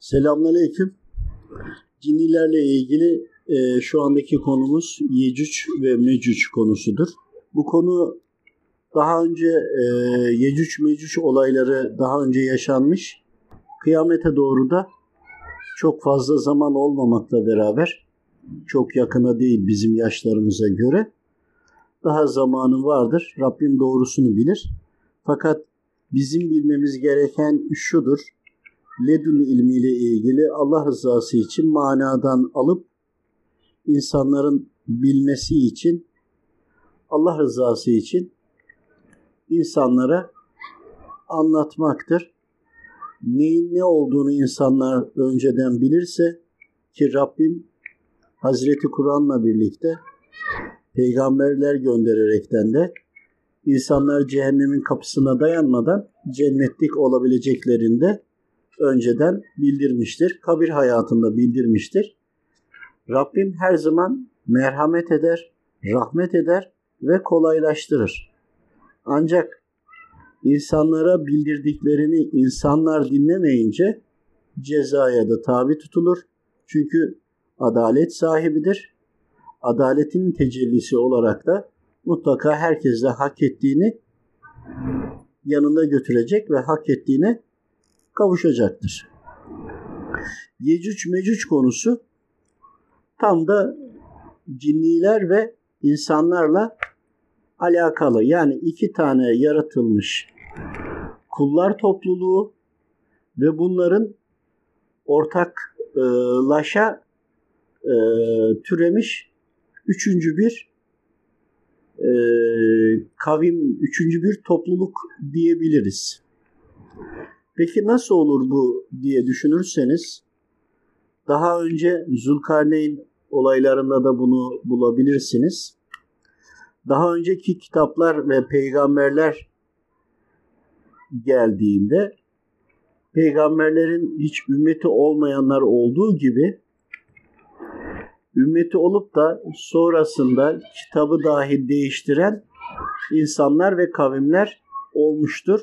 Selamünaleyküm. Cinnilerle ilgili e, şu andaki konumuz Yecüc ve Mecüc konusudur. Bu konu daha önce e, Yecüc Mecüc olayları daha önce yaşanmış. Kıyamete doğru da çok fazla zaman olmamakla beraber çok yakına değil bizim yaşlarımıza göre daha zamanı vardır. Rabbim doğrusunu bilir. Fakat bizim bilmemiz gereken şudur ledün ilmiyle ilgili Allah rızası için manadan alıp insanların bilmesi için Allah rızası için insanlara anlatmaktır. Neyin ne olduğunu insanlar önceden bilirse ki Rabbim Hazreti Kur'an'la birlikte peygamberler göndererekten de insanlar cehennemin kapısına dayanmadan cennetlik olabileceklerinde önceden bildirmiştir. Kabir hayatında bildirmiştir. Rabbim her zaman merhamet eder, rahmet eder ve kolaylaştırır. Ancak insanlara bildirdiklerini insanlar dinlemeyince cezaya da tabi tutulur. Çünkü adalet sahibidir. Adaletin tecellisi olarak da mutlaka herkesle hak ettiğini yanında götürecek ve hak ettiğine kavuşacaktır. Yecüc mecüc konusu tam da cinniler ve insanlarla alakalı. Yani iki tane yaratılmış kullar topluluğu ve bunların ortaklaşa e, türemiş üçüncü bir e, kavim, üçüncü bir topluluk diyebiliriz. Peki nasıl olur bu diye düşünürseniz daha önce Zulkarneyn olaylarında da bunu bulabilirsiniz. Daha önceki kitaplar ve peygamberler geldiğinde peygamberlerin hiç ümmeti olmayanlar olduğu gibi ümmeti olup da sonrasında kitabı dahi değiştiren insanlar ve kavimler olmuştur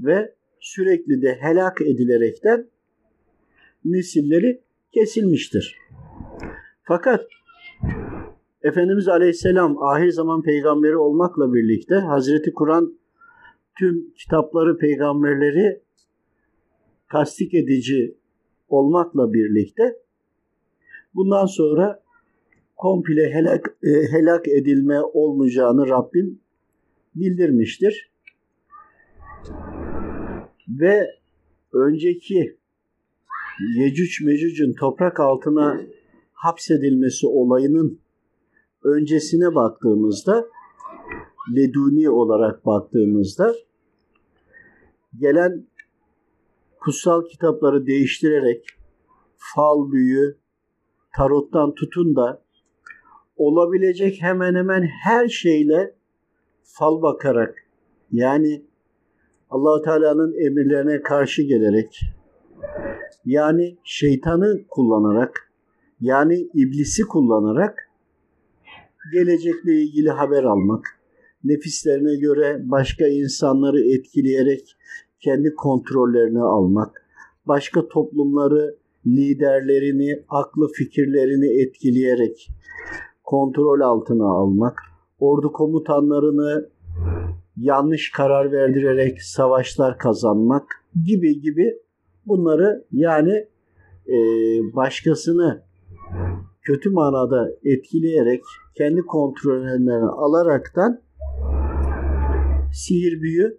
ve sürekli de helak edilerekten nesilleri kesilmiştir. Fakat Efendimiz Aleyhisselam ahir zaman peygamberi olmakla birlikte Hazreti Kur'an tüm kitapları peygamberleri tasdik edici olmakla birlikte bundan sonra komple helak, e, helak edilme olmayacağını Rabbim bildirmiştir ve önceki Yecüc Mecüc'ün toprak altına hapsedilmesi olayının öncesine baktığımızda leduni olarak baktığımızda gelen kutsal kitapları değiştirerek fal büyü, tarottan tutun da olabilecek hemen hemen her şeyle fal bakarak yani allah Teala'nın emirlerine karşı gelerek yani şeytanı kullanarak yani iblisi kullanarak gelecekle ilgili haber almak, nefislerine göre başka insanları etkileyerek kendi kontrollerini almak, başka toplumları, liderlerini, aklı fikirlerini etkileyerek kontrol altına almak, ordu komutanlarını yanlış karar verdirerek savaşlar kazanmak gibi gibi bunları yani e, başkasını kötü manada etkileyerek kendi kontrollerini alaraktan sihir büyü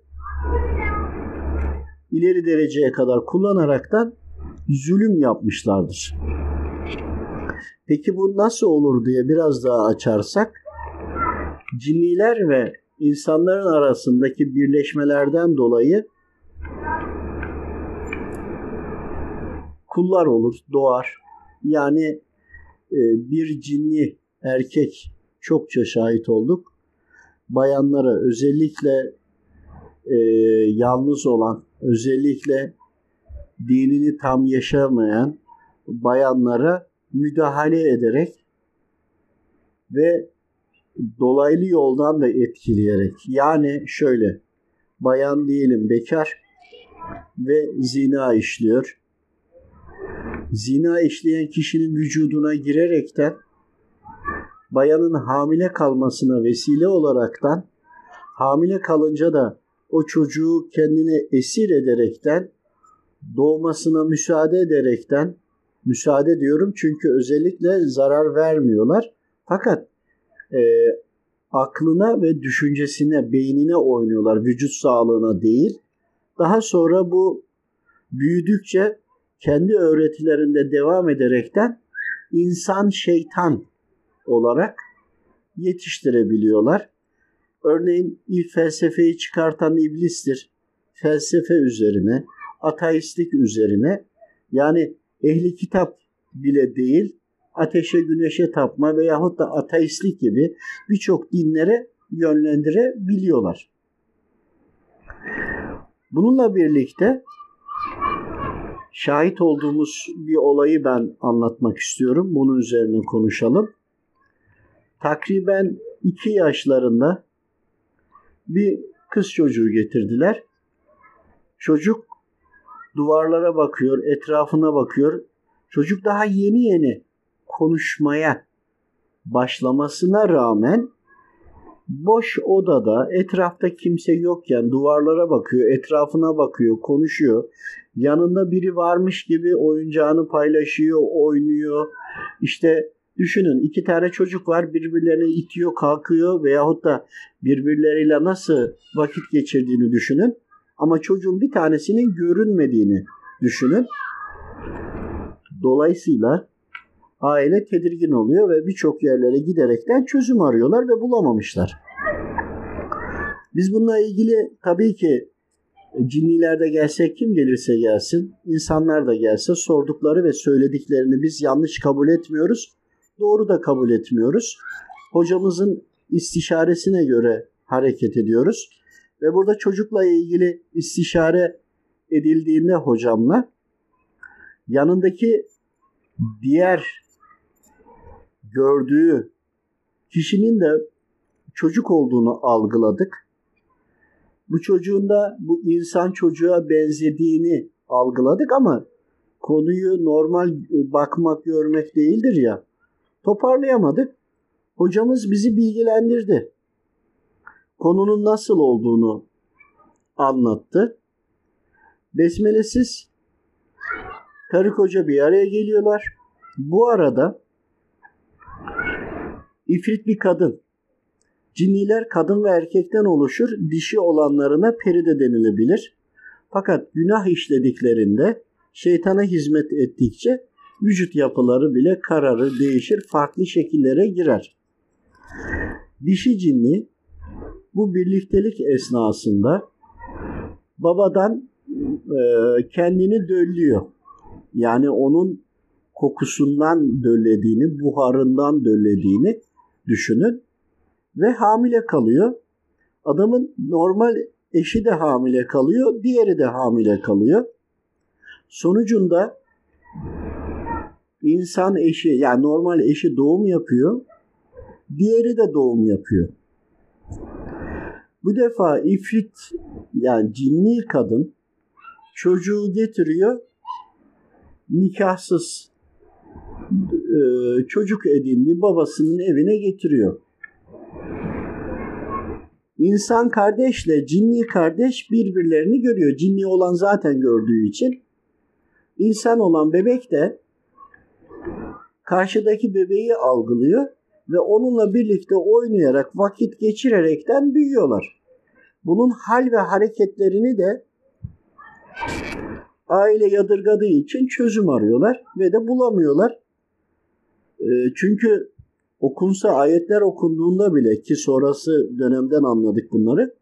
ileri dereceye kadar kullanaraktan zulüm yapmışlardır. Peki bu nasıl olur diye biraz daha açarsak cinniler ve insanların arasındaki birleşmelerden dolayı kullar olur, doğar. Yani e, bir cinli erkek çokça şahit olduk. Bayanlara özellikle e, yalnız olan, özellikle dinini tam yaşamayan bayanlara müdahale ederek ve dolaylı yoldan da etkileyerek yani şöyle bayan diyelim bekar ve zina işliyor. zina işleyen kişinin vücuduna girerekten bayanın hamile kalmasına vesile olaraktan hamile kalınca da o çocuğu kendine esir ederekten doğmasına müsaade ederekten müsaade diyorum çünkü özellikle zarar vermiyorlar. Fakat e, aklına ve düşüncesine, beynine oynuyorlar, vücut sağlığına değil. Daha sonra bu büyüdükçe kendi öğretilerinde devam ederekten insan şeytan olarak yetiştirebiliyorlar. Örneğin ilk felsefeyi çıkartan iblistir. Felsefe üzerine, ateistlik üzerine yani ehli kitap bile değil ateşe güneşe tapma veyahut da ateistlik gibi birçok dinlere yönlendirebiliyorlar. Bununla birlikte şahit olduğumuz bir olayı ben anlatmak istiyorum. Bunun üzerine konuşalım. Takriben iki yaşlarında bir kız çocuğu getirdiler. Çocuk duvarlara bakıyor, etrafına bakıyor. Çocuk daha yeni yeni konuşmaya başlamasına rağmen boş odada etrafta kimse yokken duvarlara bakıyor, etrafına bakıyor, konuşuyor. Yanında biri varmış gibi oyuncağını paylaşıyor, oynuyor. İşte düşünün iki tane çocuk var birbirlerini itiyor, kalkıyor veyahut da birbirleriyle nasıl vakit geçirdiğini düşünün. Ama çocuğun bir tanesinin görünmediğini düşünün. Dolayısıyla aile tedirgin oluyor ve birçok yerlere giderekten çözüm arıyorlar ve bulamamışlar. Biz bununla ilgili tabii ki cinlilerde gelsek kim gelirse gelsin, insanlar da gelse sordukları ve söylediklerini biz yanlış kabul etmiyoruz, doğru da kabul etmiyoruz. Hocamızın istişaresine göre hareket ediyoruz. Ve burada çocukla ilgili istişare edildiğinde hocamla yanındaki diğer gördüğü kişinin de çocuk olduğunu algıladık. Bu çocuğun da bu insan çocuğa benzediğini algıladık ama konuyu normal bakmak, görmek değildir ya. Toparlayamadık. Hocamız bizi bilgilendirdi konunun nasıl olduğunu anlattı. Besmelesiz karı koca bir araya geliyorlar. Bu arada ifrit bir kadın. Cinniler kadın ve erkekten oluşur. Dişi olanlarına peride denilebilir. Fakat günah işlediklerinde şeytana hizmet ettikçe vücut yapıları bile kararır, değişir, farklı şekillere girer. Dişi cinni bu birliktelik esnasında babadan e, kendini döllüyor. Yani onun kokusundan döllediğini, buharından döllediğini düşünün ve hamile kalıyor. Adamın normal eşi de hamile kalıyor, diğeri de hamile kalıyor. Sonucunda insan eşi yani normal eşi doğum yapıyor, diğeri de doğum yapıyor. Bu defa ifrit yani cinni kadın çocuğu getiriyor nikahsız e, çocuk edindi babasının evine getiriyor. İnsan kardeşle cinni kardeş birbirlerini görüyor. Cinni olan zaten gördüğü için. İnsan olan bebek de karşıdaki bebeği algılıyor ve onunla birlikte oynayarak vakit geçirerekten büyüyorlar. Bunun hal ve hareketlerini de aile yadırgadığı için çözüm arıyorlar ve de bulamıyorlar. E, çünkü okunsa ayetler okunduğunda bile ki sonrası dönemden anladık bunları.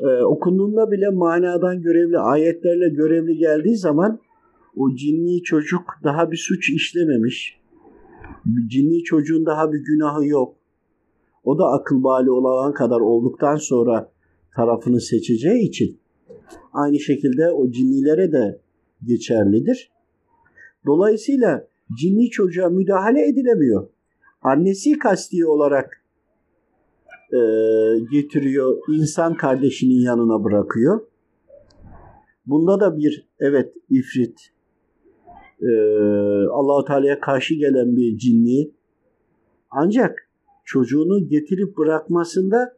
E, okunduğunda bile manadan görevli ayetlerle görevli geldiği zaman o cinni çocuk daha bir suç işlememiş. Cinni çocuğun daha bir günahı yok. O da akıl bali olan kadar olduktan sonra tarafını seçeceği için aynı şekilde o cinnilere de geçerlidir. Dolayısıyla cinni çocuğa müdahale edilemiyor. Annesi kasti olarak e, getiriyor, insan kardeşinin yanına bırakıyor. Bunda da bir evet ifrit e, Allahu Teala'ya karşı gelen bir cinni ancak çocuğunu getirip bırakmasında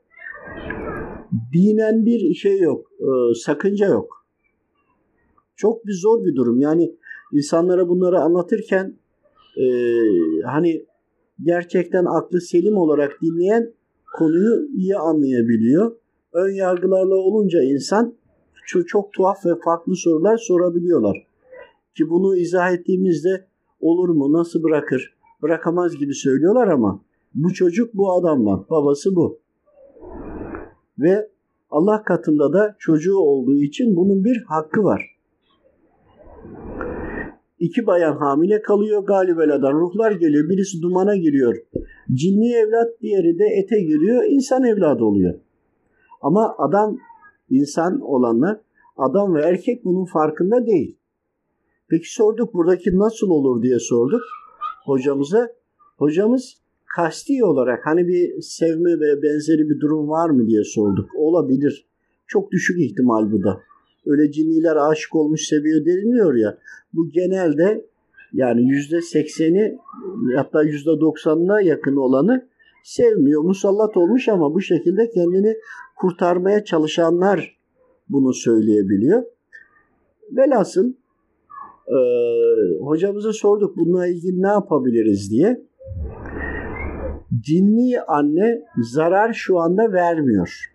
dinen bir şey yok, e, sakınca yok. Çok bir zor bir durum. Yani insanlara bunları anlatırken e, hani gerçekten aklı selim olarak dinleyen konuyu iyi anlayabiliyor. Ön yargılarla olunca insan çok, çok tuhaf ve farklı sorular sorabiliyorlar. Ki bunu izah ettiğimizde olur mu, nasıl bırakır, bırakamaz gibi söylüyorlar ama bu çocuk bu adamla, babası bu. Ve Allah katında da çocuğu olduğu için bunun bir hakkı var. İki bayan hamile kalıyor galibeladan ruhlar geliyor. Birisi dumana giriyor. Cinni evlat diğeri de ete giriyor. insan evladı oluyor. Ama adam insan olanlar adam ve erkek bunun farkında değil. Peki sorduk buradaki nasıl olur diye sorduk hocamıza. Hocamız kasti olarak hani bir sevme ve benzeri bir durum var mı diye sorduk. Olabilir. Çok düşük ihtimal bu da. Öyle cinniler aşık olmuş seviyor deniliyor ya. Bu genelde yani yüzde sekseni hatta yüzde doksanına yakın olanı sevmiyor. Musallat olmuş ama bu şekilde kendini kurtarmaya çalışanlar bunu söyleyebiliyor. Velhasıl e, hocamıza sorduk bununla ilgili ne yapabiliriz diye. Cinni anne zarar şu anda vermiyor.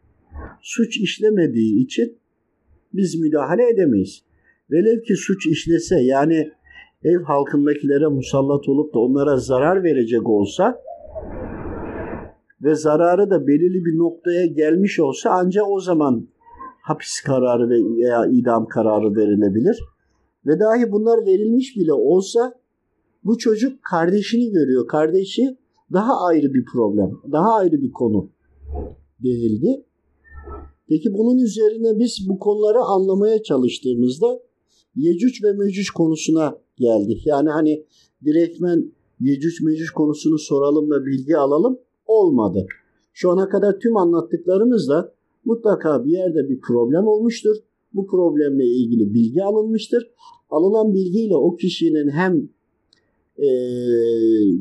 Suç işlemediği için biz müdahale edemeyiz. Velev ki suç işlese yani ev halkındakilere musallat olup da onlara zarar verecek olsa ve zararı da belirli bir noktaya gelmiş olsa ancak o zaman hapis kararı veya idam kararı verilebilir. Ve dahi bunlar verilmiş bile olsa bu çocuk kardeşini görüyor. Kardeşi daha ayrı bir problem, daha ayrı bir konu denildi. Peki bunun üzerine biz bu konuları anlamaya çalıştığımızda Yecüc ve Mecüc konusuna geldik. Yani hani direktmen Yecüc Mecüc konusunu soralım da bilgi alalım olmadı. Şu ana kadar tüm anlattıklarımızda mutlaka bir yerde bir problem olmuştur. Bu problemle ilgili bilgi alınmıştır. Alınan bilgiyle o kişinin hem e,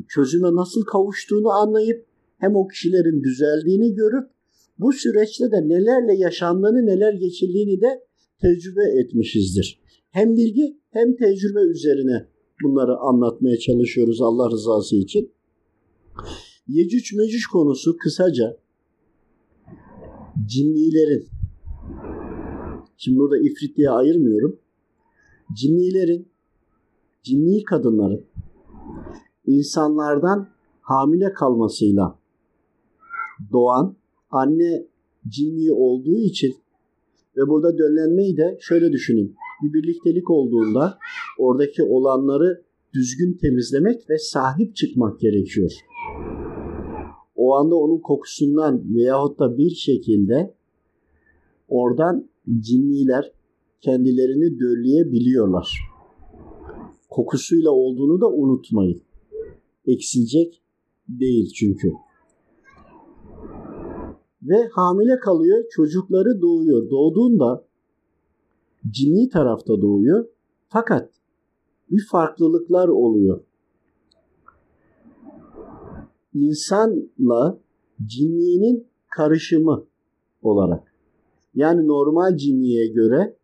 çözüme nasıl kavuştuğunu anlayıp hem o kişilerin düzeldiğini görüp bu süreçte de nelerle yaşandığını, neler geçirdiğini de tecrübe etmişizdir. Hem bilgi hem tecrübe üzerine bunları anlatmaya çalışıyoruz Allah rızası için. Yecüc mecüc konusu kısaca cinnilerin, şimdi burada ifrit diye ayırmıyorum, cinnilerin, cinni kadınların insanlardan hamile kalmasıyla doğan anne cinni olduğu için ve burada döllenmeyi de şöyle düşünün. Bir birliktelik olduğunda oradaki olanları düzgün temizlemek ve sahip çıkmak gerekiyor. O anda onun kokusundan veyahut da bir şekilde oradan cinniler kendilerini dölleyebiliyorlar. Kokusuyla olduğunu da unutmayın. Eksilecek değil çünkü ve hamile kalıyor. Çocukları doğuyor. Doğduğunda cinni tarafta doğuyor. Fakat bir farklılıklar oluyor. İnsanla cinninin karışımı olarak. Yani normal cinniye göre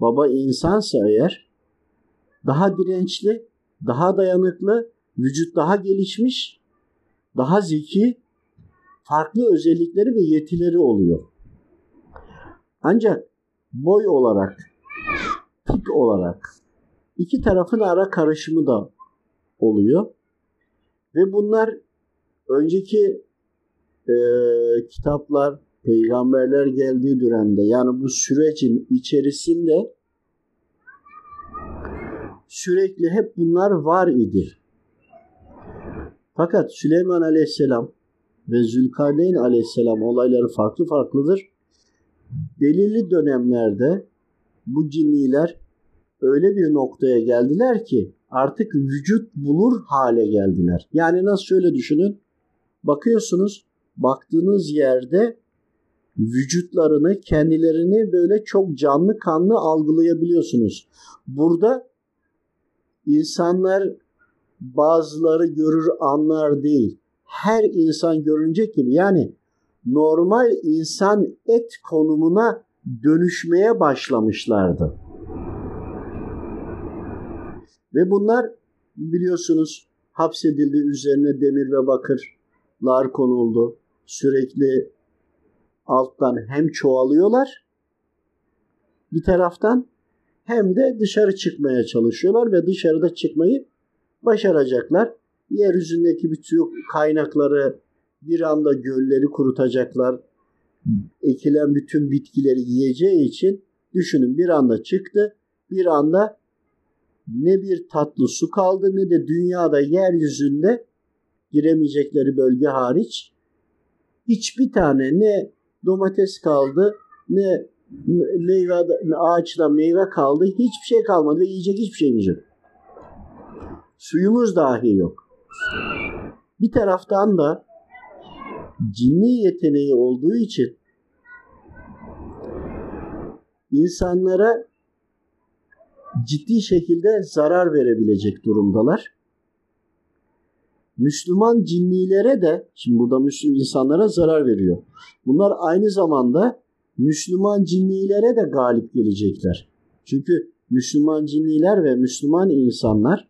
baba insansa eğer daha dirençli, daha dayanıklı, vücut daha gelişmiş, daha zeki farklı özellikleri ve yetileri oluyor. Ancak boy olarak, tip olarak iki tarafın ara karışımı da oluyor. Ve bunlar önceki e, kitaplar, peygamberler geldiği dönemde yani bu sürecin içerisinde sürekli hep bunlar var idi. Fakat Süleyman Aleyhisselam ve Zülkarneyn aleyhisselam olayları farklı farklıdır. Belirli dönemlerde bu cinniler öyle bir noktaya geldiler ki artık vücut bulur hale geldiler. Yani nasıl şöyle düşünün. Bakıyorsunuz baktığınız yerde vücutlarını, kendilerini böyle çok canlı kanlı algılayabiliyorsunuz. Burada insanlar bazıları görür anlar değil. Her insan görünecek gibi yani normal insan et konumuna dönüşmeye başlamışlardı. Ve bunlar biliyorsunuz hapsedildi üzerine demir ve bakırlar konuldu. Sürekli alttan hem çoğalıyorlar bir taraftan hem de dışarı çıkmaya çalışıyorlar ve dışarıda çıkmayı başaracaklar. Yeryüzündeki bütün kaynakları bir anda gölleri kurutacaklar. Ekilen bütün bitkileri yiyeceği için düşünün bir anda çıktı. Bir anda ne bir tatlı su kaldı ne de dünyada yeryüzünde giremeyecekleri bölge hariç hiçbir tane ne domates kaldı ne meyve ağaçta meyve kaldı hiçbir şey kalmadı ve yiyecek hiçbir şeyimiz yok. Suyumuz dahi yok. Bir taraftan da cinni yeteneği olduğu için insanlara ciddi şekilde zarar verebilecek durumdalar. Müslüman cinnilere de, şimdi burada Müslüman insanlara zarar veriyor. Bunlar aynı zamanda Müslüman cinnilere de galip gelecekler. Çünkü Müslüman cinniler ve Müslüman insanlar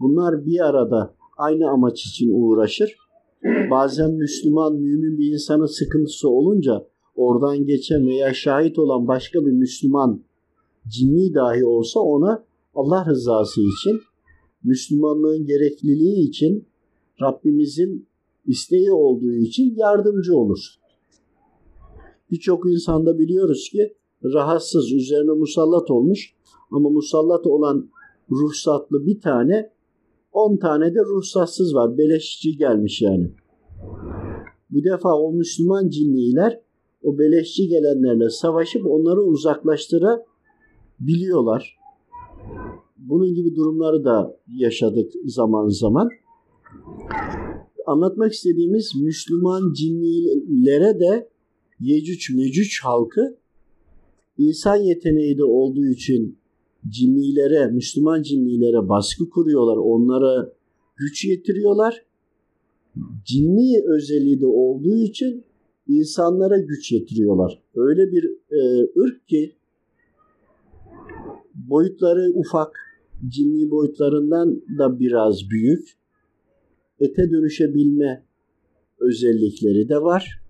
bunlar bir arada aynı amaç için uğraşır. Bazen Müslüman, mümin bir insanın sıkıntısı olunca oradan geçen veya şahit olan başka bir Müslüman cinni dahi olsa ona Allah rızası için, Müslümanlığın gerekliliği için, Rabbimizin isteği olduğu için yardımcı olur. Birçok insanda biliyoruz ki rahatsız, üzerine musallat olmuş ama musallat olan ruhsatlı bir tane, on tane de ruhsatsız var. Beleşçi gelmiş yani. Bu defa o Müslüman cinniler o beleşçi gelenlerle savaşıp onları uzaklaştırabiliyorlar. Bunun gibi durumları da yaşadık zaman zaman. Anlatmak istediğimiz Müslüman cinnilere de Yecüc Mecüc halkı insan yeteneği de olduğu için cinnilere, Müslüman cinnilere baskı kuruyorlar. Onlara güç yetiriyorlar. Cinni özelliği de olduğu için insanlara güç yetiriyorlar. Öyle bir e, ırk ki boyutları ufak, cinni boyutlarından da biraz büyük. Ete dönüşebilme özellikleri de var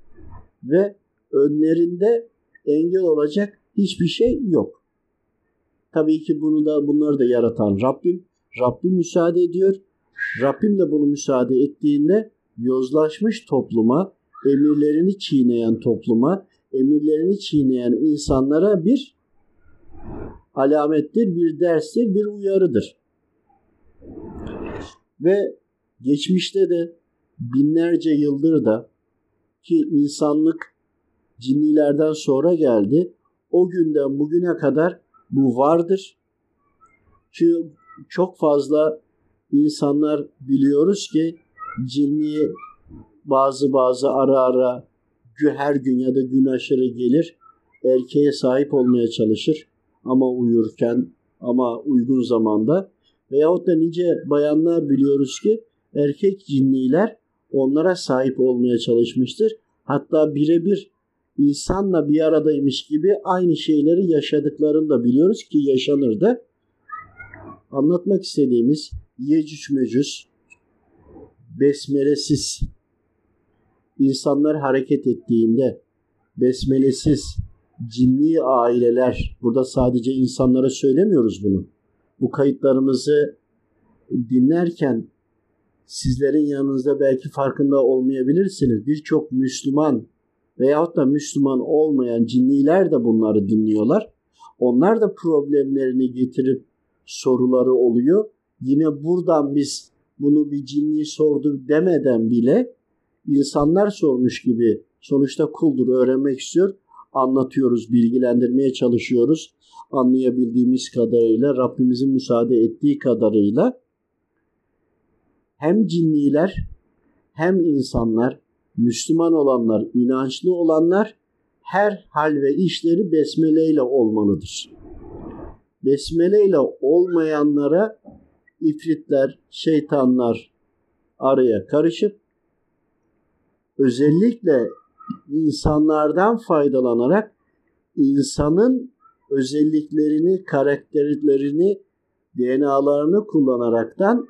ve önlerinde engel olacak hiçbir şey yok. Tabii ki bunu da bunları da yaratan Rabbim. Rabbim müsaade ediyor. Rabbim de bunu müsaade ettiğinde yozlaşmış topluma, emirlerini çiğneyen topluma, emirlerini çiğneyen insanlara bir alamettir, bir derstir, bir uyarıdır. Ve geçmişte de binlerce yıldır da ki insanlık cinnilerden sonra geldi. O günden bugüne kadar bu vardır. Çünkü çok fazla insanlar biliyoruz ki cinni bazı bazı ara ara her gün ya da gün aşırı gelir erkeğe sahip olmaya çalışır ama uyurken ama uygun zamanda veyahut da nice bayanlar biliyoruz ki erkek cinniler onlara sahip olmaya çalışmıştır. Hatta birebir insanla bir aradaymış gibi aynı şeyleri yaşadıklarını da biliyoruz ki yaşanır da. Anlatmak istediğimiz Yecüc Mecüc besmelesiz insanlar hareket ettiğinde besmelesiz cinni aileler burada sadece insanlara söylemiyoruz bunu. Bu kayıtlarımızı dinlerken sizlerin yanınızda belki farkında olmayabilirsiniz. Birçok Müslüman veyahut da Müslüman olmayan cinniler de bunları dinliyorlar. Onlar da problemlerini getirip soruları oluyor. Yine buradan biz bunu bir cinni sordu demeden bile insanlar sormuş gibi sonuçta kuldur öğrenmek istiyor. Anlatıyoruz, bilgilendirmeye çalışıyoruz. Anlayabildiğimiz kadarıyla, Rabbimizin müsaade ettiği kadarıyla hem cinniler hem insanlar Müslüman olanlar, inançlı olanlar her hal ve işleri besmele ile olmalıdır. Besmele ile olmayanlara ifritler, şeytanlar araya karışıp özellikle insanlardan faydalanarak insanın özelliklerini, karakterlerini, DNA'larını kullanaraktan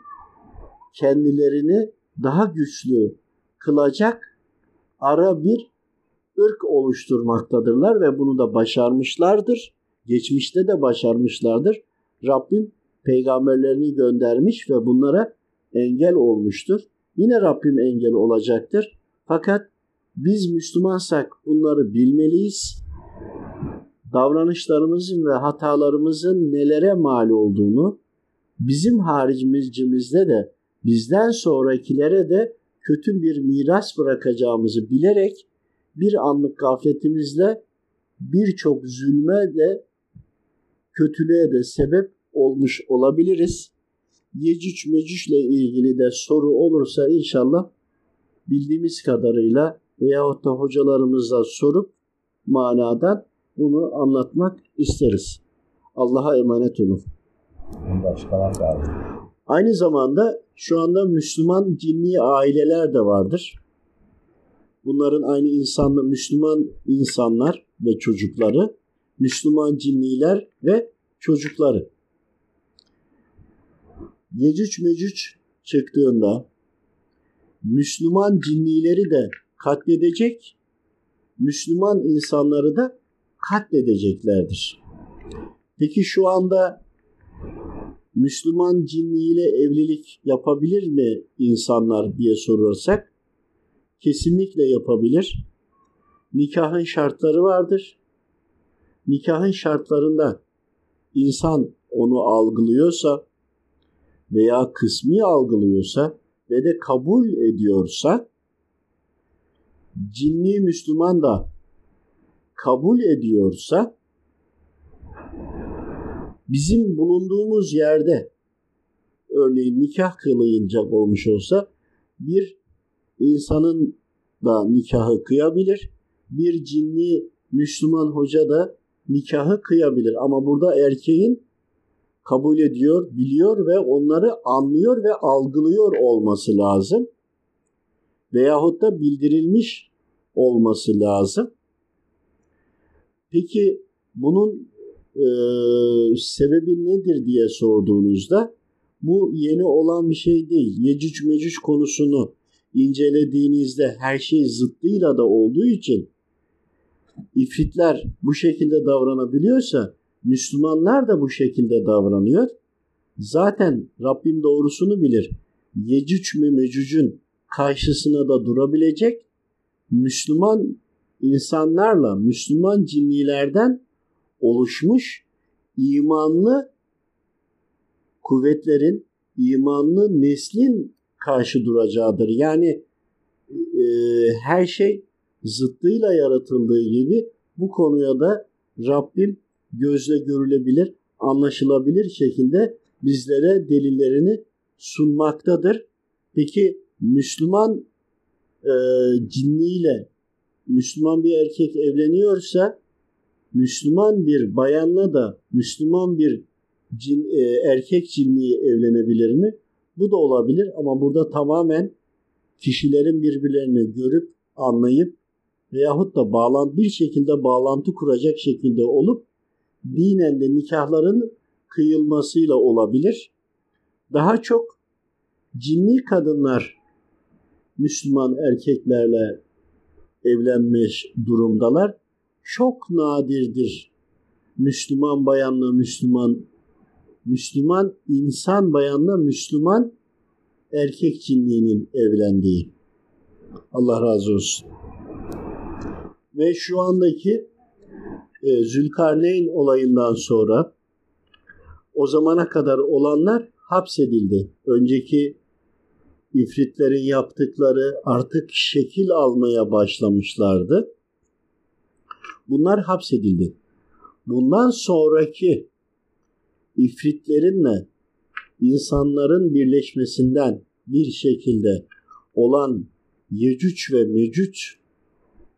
kendilerini daha güçlü kılacak ara bir ırk oluşturmaktadırlar ve bunu da başarmışlardır. Geçmişte de başarmışlardır. Rabbim peygamberlerini göndermiş ve bunlara engel olmuştur. Yine Rabbim engel olacaktır. Fakat biz Müslümansak bunları bilmeliyiz. Davranışlarımızın ve hatalarımızın nelere mal olduğunu, bizim haricimizde de bizden sonrakilere de kötü bir miras bırakacağımızı bilerek bir anlık gafletimizle birçok zulme de kötülüğe de sebep olmuş olabiliriz. Yecüc Mecüc ile ilgili de soru olursa inşallah bildiğimiz kadarıyla veyahut da hocalarımıza sorup manadan bunu anlatmak isteriz. Allah'a emanet olun. Aynı zamanda şu anda Müslüman cinni aileler de vardır. Bunların aynı insanlı Müslüman insanlar ve çocukları, Müslüman cinniler ve çocukları. Yecüc Mecüc çıktığında Müslüman cinnileri de katledecek, Müslüman insanları da katledeceklerdir. Peki şu anda Müslüman cinniyle evlilik yapabilir mi insanlar diye sorarsak kesinlikle yapabilir. Nikahın şartları vardır. Nikahın şartlarında insan onu algılıyorsa veya kısmi algılıyorsa ve de kabul ediyorsa cinni Müslüman da kabul ediyorsa bizim bulunduğumuz yerde örneğin nikah kılıyacak olmuş olsa bir insanın da nikahı kıyabilir. Bir cinni Müslüman hoca da nikahı kıyabilir. Ama burada erkeğin kabul ediyor, biliyor ve onları anlıyor ve algılıyor olması lazım. Veyahut da bildirilmiş olması lazım. Peki bunun e, sebebi nedir diye sorduğunuzda bu yeni olan bir şey değil. Yecüc mecüc konusunu incelediğinizde her şey zıttıyla da olduğu için ifritler bu şekilde davranabiliyorsa Müslümanlar da bu şekilde davranıyor. Zaten Rabbim doğrusunu bilir. Yecüc ve Mecüc'ün karşısına da durabilecek Müslüman insanlarla, Müslüman cinnilerden oluşmuş imanlı kuvvetlerin, imanlı neslin karşı duracağıdır. Yani e, her şey zıttıyla yaratıldığı gibi bu konuya da Rabbim gözle görülebilir, anlaşılabilir şekilde bizlere delillerini sunmaktadır. Peki Müslüman e, cinniyle Müslüman bir erkek evleniyorsa Müslüman bir bayanla da Müslüman bir cin, e, erkek cinliği evlenebilir mi? Bu da olabilir ama burada tamamen kişilerin birbirlerini görüp anlayıp veyahut da bağlan bir şekilde bağlantı kuracak şekilde olup dinen de nikahların kıyılmasıyla olabilir. Daha çok cinni kadınlar Müslüman erkeklerle evlenmiş durumdalar. Çok nadirdir Müslüman bayanla Müslüman Müslüman insan bayanla Müslüman erkek cinliğinin evlendiği. Allah razı olsun. Ve şu andaki e, Zülkarneyn olayından sonra o zamana kadar olanlar hapsedildi. Önceki ifritlerin yaptıkları artık şekil almaya başlamışlardı. Bunlar hapsedildi. Bundan sonraki ifritlerinle insanların birleşmesinden bir şekilde olan Yecüc ve Mecüc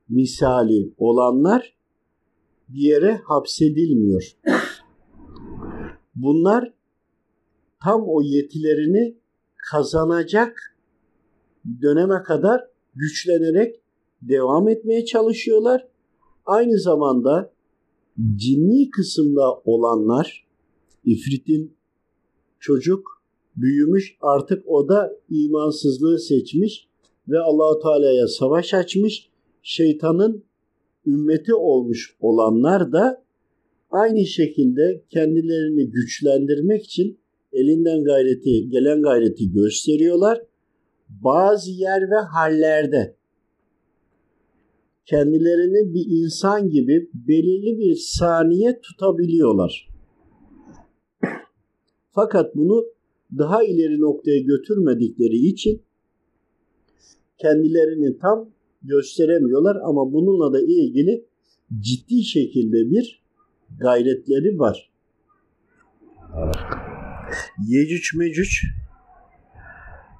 misali olanlar bir yere hapsedilmiyor. Bunlar tam o yetilerini kazanacak döneme kadar güçlenerek devam etmeye çalışıyorlar. Aynı zamanda cinni kısımda olanlar İfrit'in çocuk büyümüş artık o da imansızlığı seçmiş ve Allahu Teala'ya savaş açmış. Şeytanın ümmeti olmuş olanlar da aynı şekilde kendilerini güçlendirmek için elinden gayreti, gelen gayreti gösteriyorlar. Bazı yer ve hallerde kendilerini bir insan gibi belirli bir saniye tutabiliyorlar. Fakat bunu daha ileri noktaya götürmedikleri için kendilerini tam gösteremiyorlar ama bununla da ilgili ciddi şekilde bir gayretleri var. Yecüc Mecüc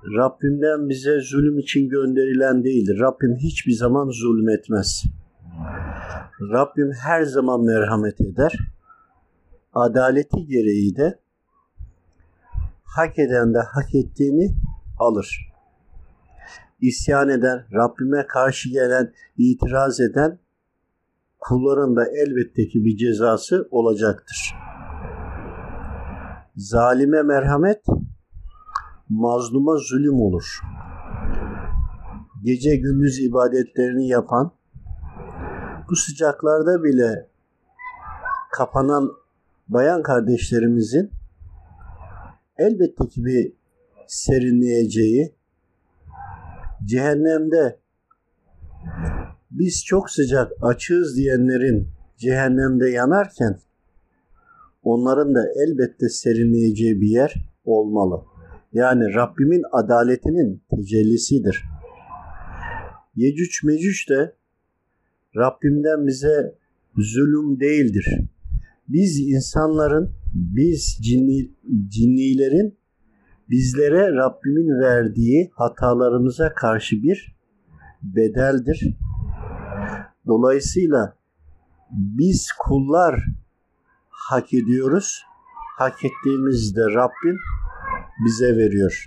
Rabbimden bize zulüm için gönderilen değildir. Rabbim hiçbir zaman zulmetmez. Rabbim her zaman merhamet eder. Adaleti gereği de hak eden de hak ettiğini alır. İsyan eden, Rabbime karşı gelen, itiraz eden kulların da elbette ki bir cezası olacaktır. Zalime merhamet, mazluma zulüm olur. Gece gündüz ibadetlerini yapan, bu sıcaklarda bile kapanan bayan kardeşlerimizin elbette ki bir serinleyeceği, cehennemde biz çok sıcak açığız diyenlerin cehennemde yanarken onların da elbette serinleyeceği bir yer olmalı. Yani Rabbimin adaletinin tecellisidir. Yecüc mecüc de Rabbimden bize zulüm değildir. Biz insanların, biz cinni, cinnilerin bizlere Rabbimin verdiği hatalarımıza karşı bir bedeldir. Dolayısıyla biz kullar hak ediyoruz. Hak ettiğimizde Rabbim bize veriyor.